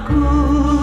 aku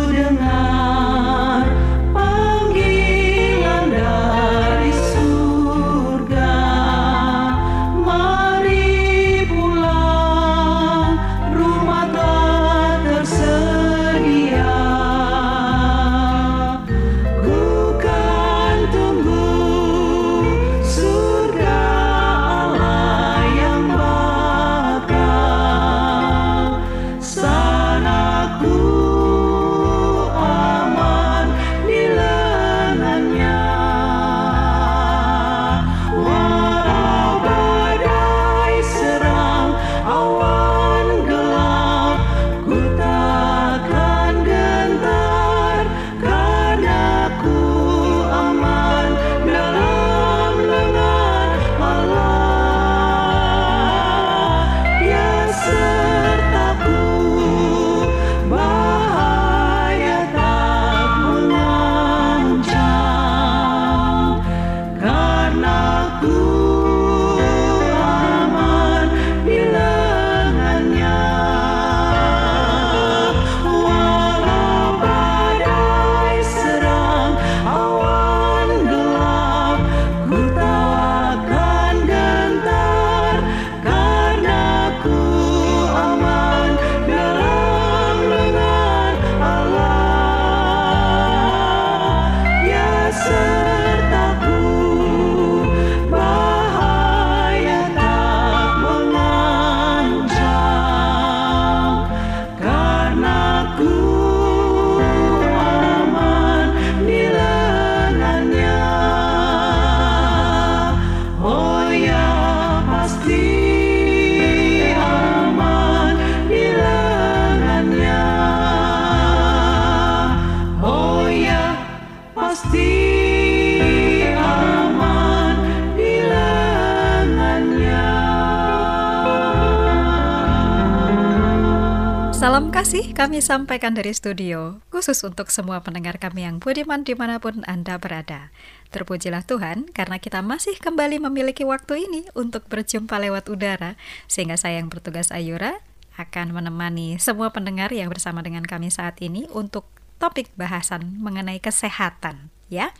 kasih kami sampaikan dari studio, khusus untuk semua pendengar kami yang budiman di mana pun Anda berada. Terpujilah Tuhan, karena kita masih kembali memiliki waktu ini untuk berjumpa lewat udara, sehingga saya yang bertugas Ayura akan menemani semua pendengar yang bersama dengan kami saat ini untuk topik bahasan mengenai kesehatan, ya.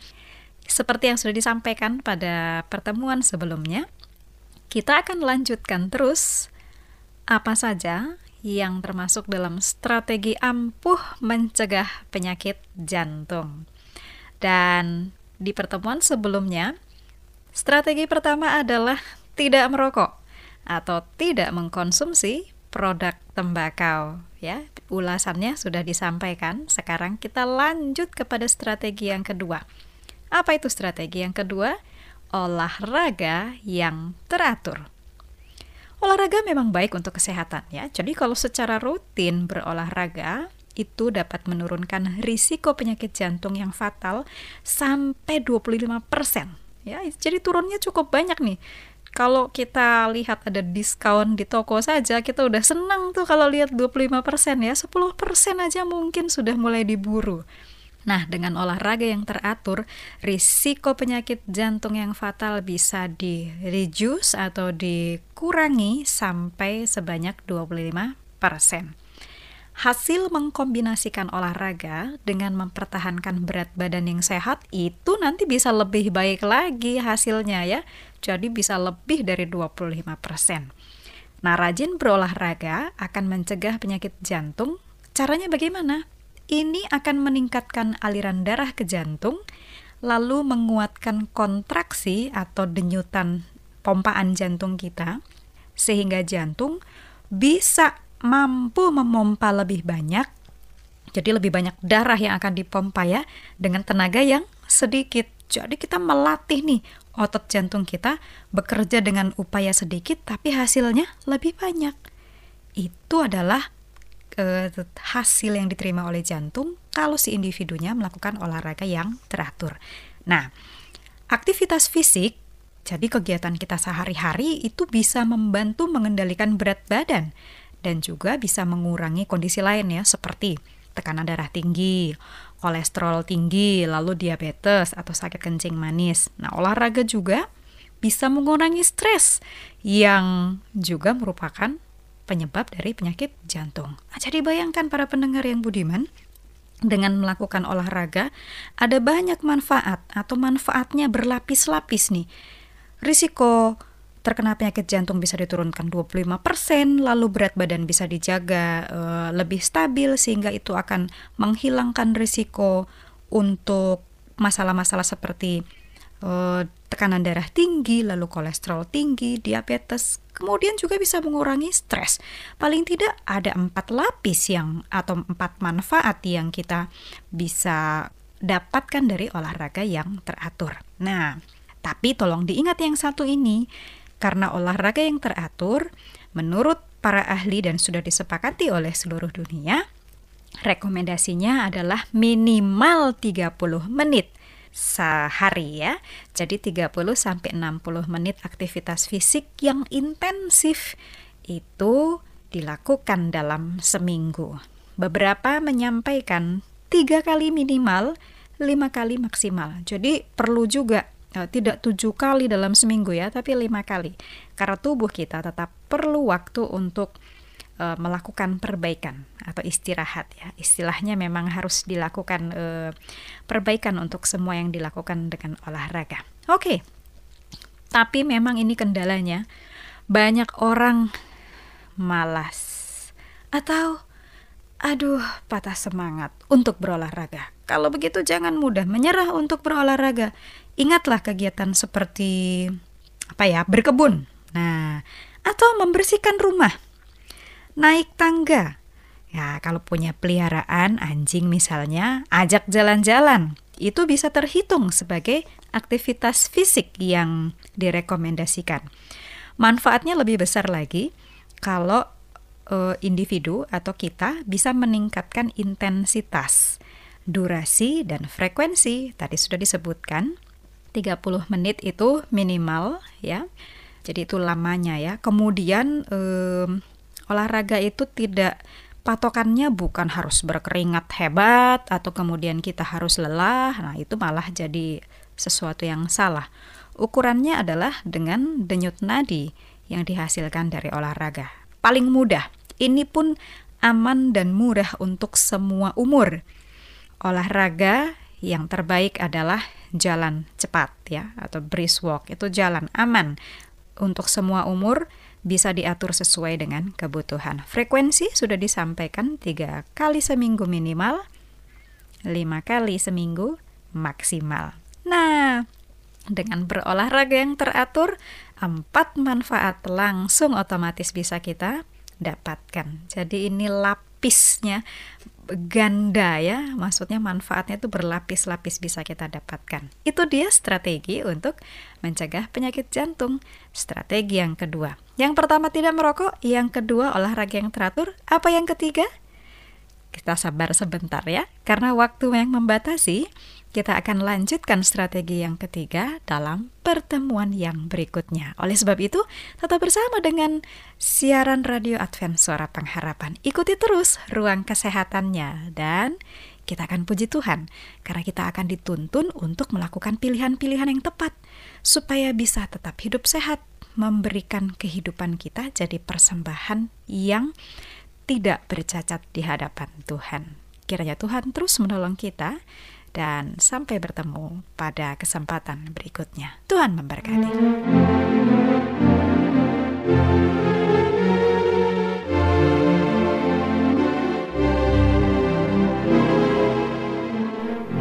Seperti yang sudah disampaikan pada pertemuan sebelumnya, kita akan lanjutkan terus apa saja yang termasuk dalam strategi ampuh mencegah penyakit jantung. Dan di pertemuan sebelumnya, strategi pertama adalah tidak merokok atau tidak mengkonsumsi produk tembakau ya. Ulasannya sudah disampaikan. Sekarang kita lanjut kepada strategi yang kedua. Apa itu strategi yang kedua? Olahraga yang teratur. Olahraga memang baik untuk kesehatan ya. Jadi kalau secara rutin berolahraga itu dapat menurunkan risiko penyakit jantung yang fatal sampai 25%. Ya, jadi turunnya cukup banyak nih. Kalau kita lihat ada diskon di toko saja, kita udah senang tuh kalau lihat 25% ya. 10% aja mungkin sudah mulai diburu. Nah, dengan olahraga yang teratur, risiko penyakit jantung yang fatal bisa di-reduce atau dikurangi sampai sebanyak 25%. Hasil mengkombinasikan olahraga dengan mempertahankan berat badan yang sehat itu nanti bisa lebih baik lagi hasilnya ya. Jadi bisa lebih dari 25%. Nah, rajin berolahraga akan mencegah penyakit jantung. Caranya bagaimana? Ini akan meningkatkan aliran darah ke jantung, lalu menguatkan kontraksi atau denyutan pompaan jantung kita, sehingga jantung bisa mampu memompa lebih banyak. Jadi lebih banyak darah yang akan dipompa ya dengan tenaga yang sedikit. Jadi kita melatih nih otot jantung kita bekerja dengan upaya sedikit tapi hasilnya lebih banyak. Itu adalah uh, hasil yang diterima oleh jantung kalau si individunya melakukan olahraga yang teratur. Nah, aktivitas fisik jadi kegiatan kita sehari-hari itu bisa membantu mengendalikan berat badan dan juga bisa mengurangi kondisi lain ya seperti tekanan darah tinggi, kolesterol tinggi, lalu diabetes atau sakit kencing manis. Nah, olahraga juga bisa mengurangi stres yang juga merupakan penyebab dari penyakit jantung. Nah, jadi bayangkan para pendengar yang budiman, dengan melakukan olahraga ada banyak manfaat atau manfaatnya berlapis-lapis nih. Risiko terkena penyakit jantung bisa diturunkan 25%, lalu berat badan bisa dijaga e, lebih stabil sehingga itu akan menghilangkan risiko untuk masalah-masalah seperti e, tekanan darah tinggi, lalu kolesterol tinggi, diabetes, kemudian juga bisa mengurangi stres. Paling tidak ada empat lapis yang atau empat manfaat yang kita bisa dapatkan dari olahraga yang teratur. Nah, tapi tolong diingat yang satu ini, karena olahraga yang teratur, menurut para ahli dan sudah disepakati oleh seluruh dunia, rekomendasinya adalah minimal 30 menit sehari ya. Jadi 30 sampai 60 menit aktivitas fisik yang intensif itu dilakukan dalam seminggu. Beberapa menyampaikan tiga kali minimal, lima kali maksimal. Jadi perlu juga eh, tidak tujuh kali dalam seminggu ya, tapi lima kali. Karena tubuh kita tetap perlu waktu untuk uh, melakukan perbaikan atau istirahat ya. Istilahnya memang harus dilakukan uh, perbaikan untuk semua yang dilakukan dengan olahraga. Oke. Okay. Tapi memang ini kendalanya banyak orang malas atau aduh patah semangat untuk berolahraga. Kalau begitu jangan mudah menyerah untuk berolahraga. Ingatlah kegiatan seperti apa ya, berkebun. Nah, atau membersihkan rumah naik tangga. Ya, kalau punya peliharaan anjing misalnya, ajak jalan-jalan. Itu bisa terhitung sebagai aktivitas fisik yang direkomendasikan. Manfaatnya lebih besar lagi kalau e, individu atau kita bisa meningkatkan intensitas, durasi dan frekuensi. Tadi sudah disebutkan 30 menit itu minimal ya. Jadi itu lamanya ya. Kemudian e, olahraga itu tidak patokannya bukan harus berkeringat hebat atau kemudian kita harus lelah. Nah, itu malah jadi sesuatu yang salah. Ukurannya adalah dengan denyut nadi yang dihasilkan dari olahraga. Paling mudah, ini pun aman dan murah untuk semua umur. Olahraga yang terbaik adalah jalan cepat ya atau brisk walk itu jalan aman untuk semua umur bisa diatur sesuai dengan kebutuhan. Frekuensi sudah disampaikan tiga kali seminggu minimal, lima kali seminggu maksimal. Nah, dengan berolahraga yang teratur, empat manfaat langsung otomatis bisa kita dapatkan. Jadi ini lapisnya ganda ya, maksudnya manfaatnya itu berlapis-lapis bisa kita dapatkan. Itu dia strategi untuk mencegah penyakit jantung. Strategi yang kedua. Yang pertama tidak merokok, yang kedua olahraga yang teratur, apa yang ketiga? Kita sabar sebentar ya, karena waktu yang membatasi. Kita akan lanjutkan strategi yang ketiga dalam pertemuan yang berikutnya. Oleh sebab itu, tetap bersama dengan siaran radio Advent Suara Pengharapan. Ikuti terus ruang kesehatannya dan kita akan puji Tuhan karena kita akan dituntun untuk melakukan pilihan-pilihan yang tepat supaya bisa tetap hidup sehat, memberikan kehidupan kita jadi persembahan yang tidak bercacat di hadapan Tuhan. Kiranya Tuhan terus menolong kita dan sampai bertemu pada kesempatan berikutnya. Tuhan memberkati.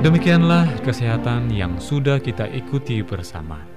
Demikianlah kesehatan yang sudah kita ikuti bersama.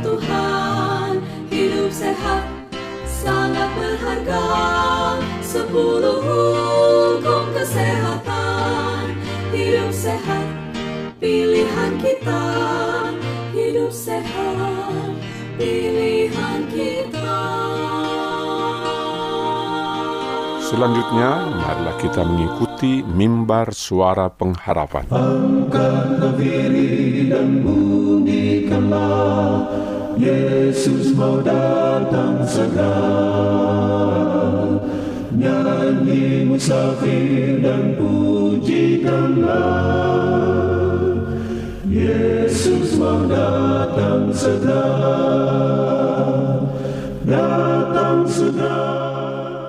Tuhan hidup sehat sangat berharga. Sepuluh hukum kesehatan hidup sehat pilihan kita. Hidup sehat pilihan kita. Selanjutnya, marilah kita mengikuti mimbar suara pengharapan. Angkatlah diri dan bunyikanlah, Yesus mau datang segera. Nyanyi musafir dan pujikanlah Yesus mau datang segera Datang segera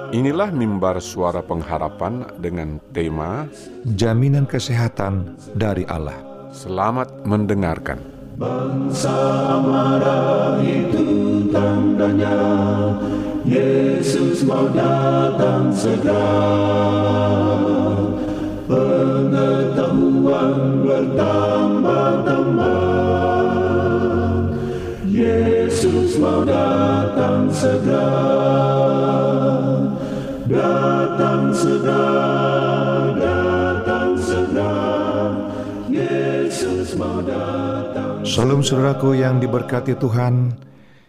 Inilah mimbar suara pengharapan dengan tema jaminan kesehatan dari Allah. Selamat mendengarkan. Bangsa marah itu tandanya Yesus mau datang segera. Pengetahuan bertambah-tambah Yesus mau datang segera. Datang segera Datang segera Yesus mau datang Salam saudaraku yang diberkati Tuhan,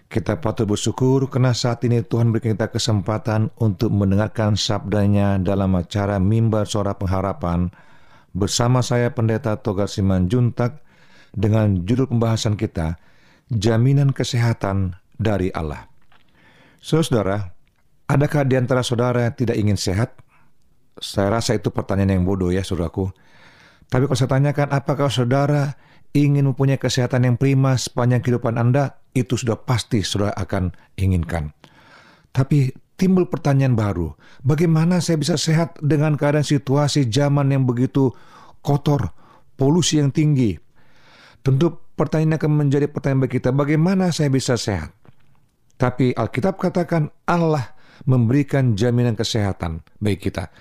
kita patut bersyukur karena saat ini Tuhan berikan kita kesempatan untuk mendengarkan sabdanya dalam acara Mimbar Suara Pengharapan bersama saya Pendeta Togar Siman Juntak dengan judul pembahasan kita Jaminan Kesehatan dari Allah. Saudara, adakah di antara saudara yang tidak ingin sehat? Saya rasa itu pertanyaan yang bodoh ya saudaraku. Tapi kalau saya tanyakan apakah saudara ingin mempunyai kesehatan yang prima sepanjang kehidupan Anda, itu sudah pasti saudara akan inginkan. Tapi timbul pertanyaan baru, bagaimana saya bisa sehat dengan keadaan situasi zaman yang begitu kotor, polusi yang tinggi? Tentu pertanyaan akan menjadi pertanyaan bagi kita, bagaimana saya bisa sehat? Tapi Alkitab katakan Allah memberikan jaminan kesehatan bagi kita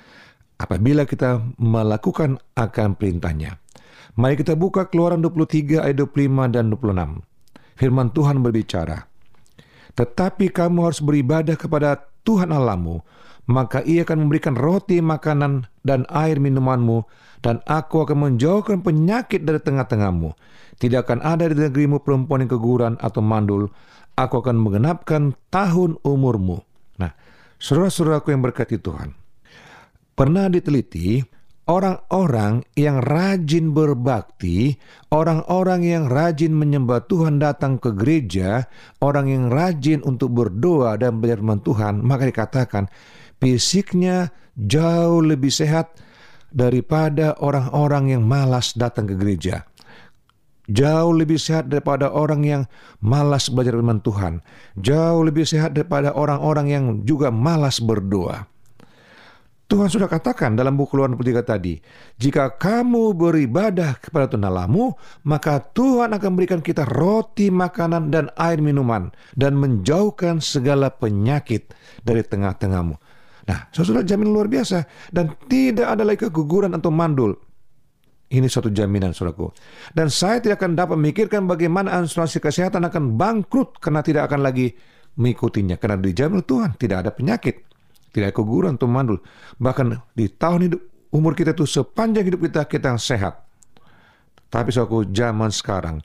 apabila kita melakukan akan perintahnya. Mari kita buka keluaran 23 ayat 25 dan 26. Firman Tuhan berbicara, Tetapi kamu harus beribadah kepada Tuhan Allahmu, maka ia akan memberikan roti makanan dan air minumanmu, dan aku akan menjauhkan penyakit dari tengah-tengahmu. Tidak akan ada di negerimu perempuan yang keguguran atau mandul, aku akan menggenapkan tahun umurmu. Nah, saudara-saudaraku yang berkati Tuhan, Pernah diteliti, orang-orang yang rajin berbakti, orang-orang yang rajin menyembah Tuhan datang ke gereja, orang yang rajin untuk berdoa dan belajar firman Tuhan, maka dikatakan fisiknya jauh lebih sehat daripada orang-orang yang malas datang ke gereja. Jauh lebih sehat daripada orang yang malas belajar firman Tuhan. Jauh lebih sehat daripada orang-orang yang juga malas berdoa. Tuhan sudah katakan dalam buku Keluaran 23 tadi, jika kamu beribadah kepada Tuhan Allahmu, maka Tuhan akan berikan kita roti, makanan, dan air minuman, dan menjauhkan segala penyakit dari tengah-tengahmu. Nah, saudara jamin luar biasa, dan tidak ada lagi keguguran atau mandul. Ini suatu jaminan, saudaraku. Dan saya tidak akan dapat memikirkan bagaimana asuransi kesehatan akan bangkrut karena tidak akan lagi mengikutinya. Karena dijamin Tuhan tidak ada penyakit tidak keguguran atau mandul. Bahkan di tahun hidup umur kita itu sepanjang hidup kita kita sehat. Tapi suatu zaman sekarang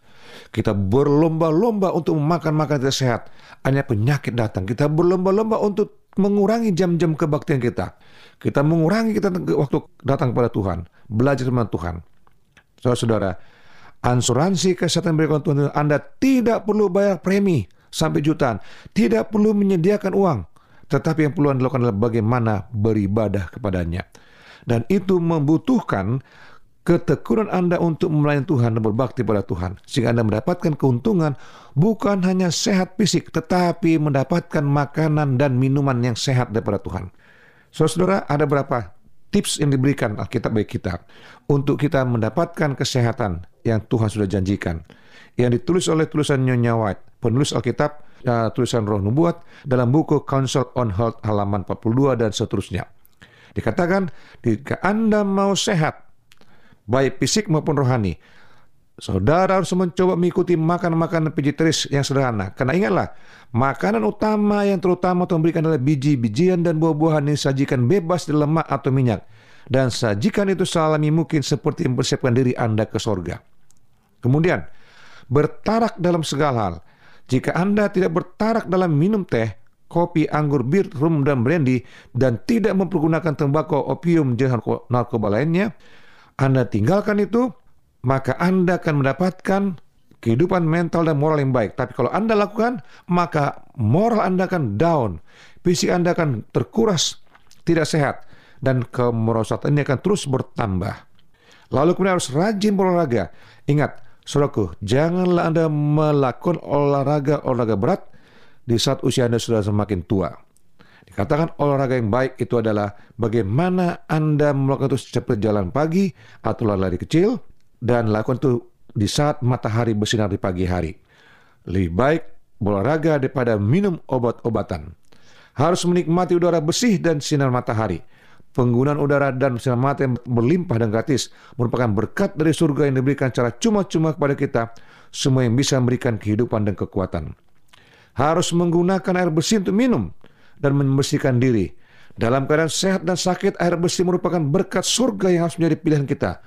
kita berlomba-lomba untuk memakan makan kita sehat. Hanya penyakit datang. Kita berlomba-lomba untuk mengurangi jam-jam kebaktian kita. Kita mengurangi kita waktu datang kepada Tuhan, belajar sama Tuhan. Saudara-saudara, asuransi kesehatan berikan Tuhan Anda tidak perlu bayar premi sampai jutaan, tidak perlu menyediakan uang. Tetapi yang perlu Anda lakukan adalah bagaimana beribadah kepadanya. Dan itu membutuhkan ketekunan Anda untuk melayani Tuhan dan berbakti pada Tuhan. Sehingga Anda mendapatkan keuntungan bukan hanya sehat fisik, tetapi mendapatkan makanan dan minuman yang sehat daripada Tuhan. Saudara, ada berapa tips yang diberikan Alkitab bagi kita untuk kita mendapatkan kesehatan yang Tuhan sudah janjikan. Yang ditulis oleh tulisan Nyonya White, penulis Alkitab uh, tulisan Roh Nubuat dalam buku Council on Health halaman 42 dan seterusnya. Dikatakan, jika Anda mau sehat, baik fisik maupun rohani, saudara harus mencoba mengikuti makan-makanan vegetarian yang sederhana. Karena ingatlah, makanan utama yang terutama untuk memberikan adalah biji-bijian dan buah-buahan yang disajikan bebas dari lemak atau minyak. Dan sajikan itu salami mungkin seperti mempersiapkan diri Anda ke sorga. Kemudian, bertarak dalam segala hal. Jika Anda tidak bertarak dalam minum teh, kopi, anggur, bir, rum, dan brandy, dan tidak mempergunakan tembakau, opium, dan narkoba lainnya, Anda tinggalkan itu, maka Anda akan mendapatkan kehidupan mental dan moral yang baik. Tapi kalau Anda lakukan, maka moral Anda akan down, fisik Anda akan terkuras, tidak sehat. dan kemerosotan ini akan terus bertambah. Lalu kemudian harus rajin berolahraga. Ingat, saudaraku, janganlah Anda melakukan olahraga-olahraga berat di saat usia Anda sudah semakin tua. Dikatakan olahraga yang baik itu adalah bagaimana Anda melakukan itu seperti jalan pagi atau lari kecil dan lakukan itu di saat matahari bersinar di pagi hari. Lebih baik berolahraga daripada minum obat-obatan. Harus menikmati udara bersih dan sinar matahari. Penggunaan udara dan sinar matahari yang berlimpah dan gratis merupakan berkat dari surga yang diberikan secara cuma-cuma kepada kita, semua yang bisa memberikan kehidupan dan kekuatan. Harus menggunakan air bersih untuk minum dan membersihkan diri. Dalam keadaan sehat dan sakit, air bersih merupakan berkat surga yang harus menjadi pilihan kita.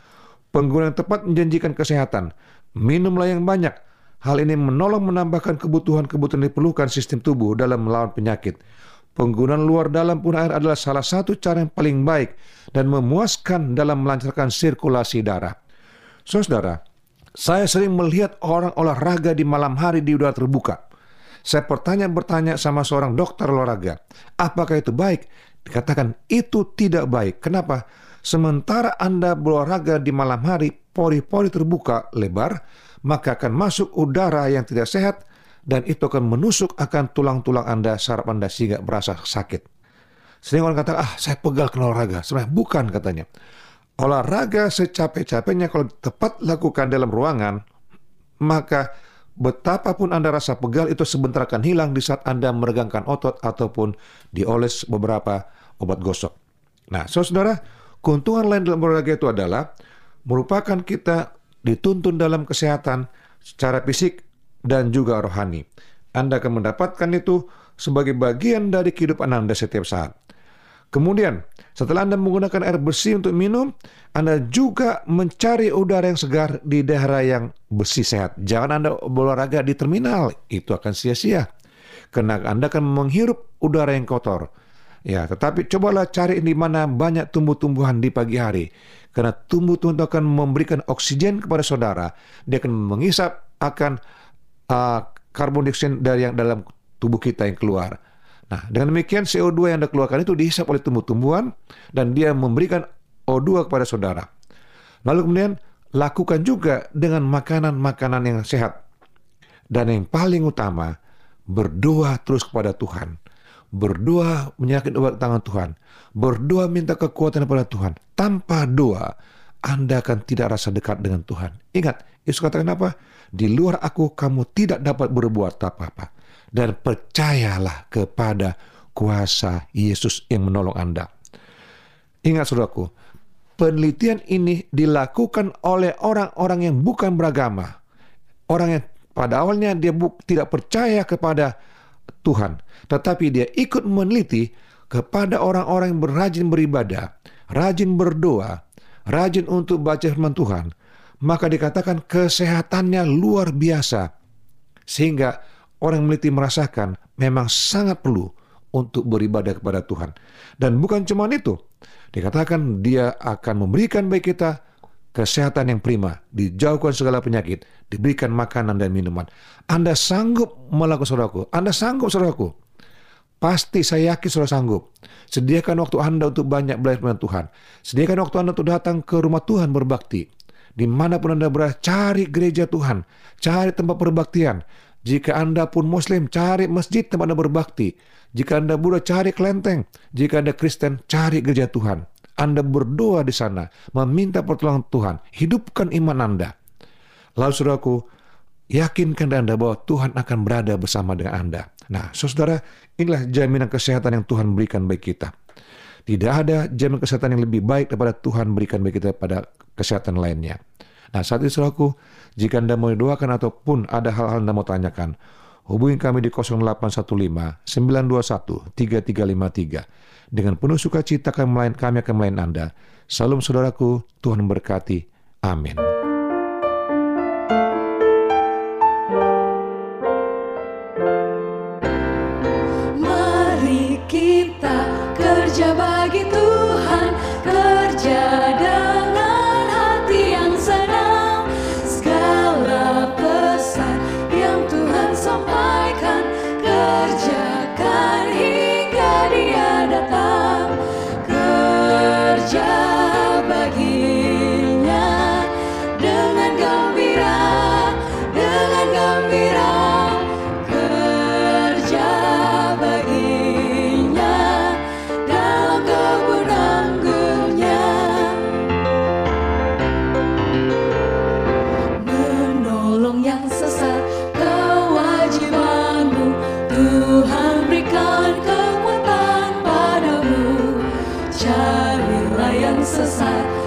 Penggunaan tepat menjanjikan kesehatan. Minumlah yang banyak. Hal ini menolong menambahkan kebutuhan-kebutuhan diperlukan sistem tubuh dalam melawan penyakit. Penggunaan luar dalam pun air adalah salah satu cara yang paling baik dan memuaskan dalam melancarkan sirkulasi darah. Saudara, saya sering melihat orang olahraga di malam hari di udara terbuka. Saya bertanya-bertanya sama seorang dokter olahraga, apakah itu baik? Dikatakan itu tidak baik. Kenapa? Sementara Anda berolahraga di malam hari, pori-pori terbuka lebar, maka akan masuk udara yang tidak sehat dan itu akan menusuk akan tulang-tulang Anda, saraf Anda sehingga merasa sakit. Sering orang kata, ah saya pegal kena olahraga. Sebenarnya bukan katanya. Olahraga secapek-capeknya kalau tepat lakukan dalam ruangan, maka betapapun Anda rasa pegal itu sebentar akan hilang di saat Anda meregangkan otot ataupun dioles beberapa obat gosok. Nah, saudara, keuntungan lain dalam berolahraga itu adalah merupakan kita dituntun dalam kesehatan secara fisik dan juga rohani. Anda akan mendapatkan itu sebagai bagian dari kehidupan Anda setiap saat. Kemudian, setelah Anda menggunakan air bersih untuk minum, Anda juga mencari udara yang segar di daerah yang bersih sehat. Jangan Anda berolahraga di terminal, itu akan sia-sia. Karena Anda akan menghirup udara yang kotor. Ya, tetapi cobalah cari di mana banyak tumbuh-tumbuhan di pagi hari. Karena tumbuh-tumbuhan akan memberikan oksigen kepada saudara. Dia akan menghisap akan uh, karbon dioksida dari yang dalam tubuh kita yang keluar. Nah, dengan demikian CO2 yang Anda keluarkan itu dihisap oleh tumbuh-tumbuhan dan dia memberikan O2 kepada saudara. Lalu kemudian lakukan juga dengan makanan-makanan yang sehat. Dan yang paling utama, berdoa terus kepada Tuhan. Berdoa menyakit obat tangan Tuhan. Berdoa minta kekuatan kepada Tuhan. Tanpa doa, Anda akan tidak rasa dekat dengan Tuhan. Ingat, Yesus katakan apa? Di luar aku kamu tidak dapat berbuat apa-apa dan percayalah kepada kuasa Yesus yang menolong Anda. Ingat saudaraku, penelitian ini dilakukan oleh orang-orang yang bukan beragama. Orang yang pada awalnya dia tidak percaya kepada Tuhan, tetapi dia ikut meneliti kepada orang-orang yang berajin beribadah, rajin berdoa, rajin untuk baca firman Tuhan, maka dikatakan kesehatannya luar biasa. Sehingga orang meneliti merasakan memang sangat perlu untuk beribadah kepada Tuhan. Dan bukan cuma itu, dikatakan dia akan memberikan bagi kita kesehatan yang prima, dijauhkan segala penyakit, diberikan makanan dan minuman. Anda sanggup melakukan saudaraku, Anda sanggup saudaraku. Pasti saya yakin saudara sanggup. Sediakan waktu Anda untuk banyak belajar dengan Tuhan. Sediakan waktu Anda untuk datang ke rumah Tuhan berbakti. Di mana pun Anda berada, cari gereja Tuhan. Cari tempat perbaktian. Jika Anda pun Muslim, cari masjid tempat Anda berbakti. Jika Anda Buddha, cari kelenteng. Jika Anda Kristen, cari gereja Tuhan. Anda berdoa di sana, meminta pertolongan Tuhan. Hidupkan iman Anda. Lalu saudaraku, yakinkan Anda bahwa Tuhan akan berada bersama dengan Anda. Nah, saudara, inilah jaminan kesehatan yang Tuhan berikan bagi kita. Tidak ada jaminan kesehatan yang lebih baik daripada Tuhan berikan bagi kita pada kesehatan lainnya. Nah, saat itu saudaraku, jika Anda mau doakan ataupun ada hal-hal Anda mau tanyakan, hubungi kami di 0815 921 3353. Dengan penuh sukacita kami, kami akan melayan Anda. Salam saudaraku, Tuhan memberkati. Amin. 四散。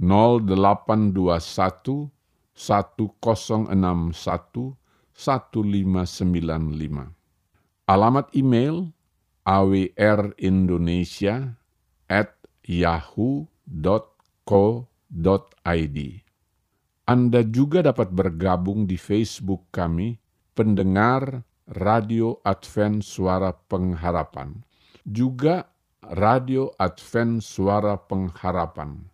0821 1061 1595. Alamat email awrindonesia at yahoo.co.id. Anda juga dapat bergabung di Facebook kami, pendengar Radio Advent Suara Pengharapan. Juga Radio Advent Suara Pengharapan.